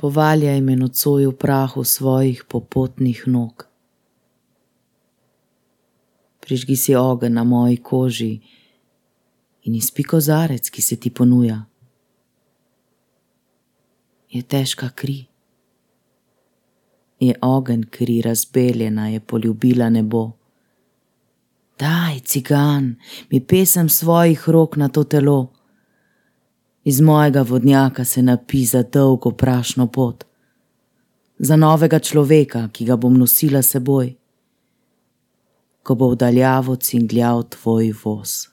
Povaljaj me nocoj v prahu svojih popotnih nog. Prižgi si ogen na moji koži in izpi kozarec, ki se ti ponuja. Je težka kri. Je ogen kri razbeljena, je poljubila nebo. Daj, cigan, mi pesem svojih rok na to telo. Iz mojega vodnjaka se napi za dolgo prašno pot, za novega človeka, ki ga bom nosila seboj, ko bo vdaljavo cingljal tvoj voz.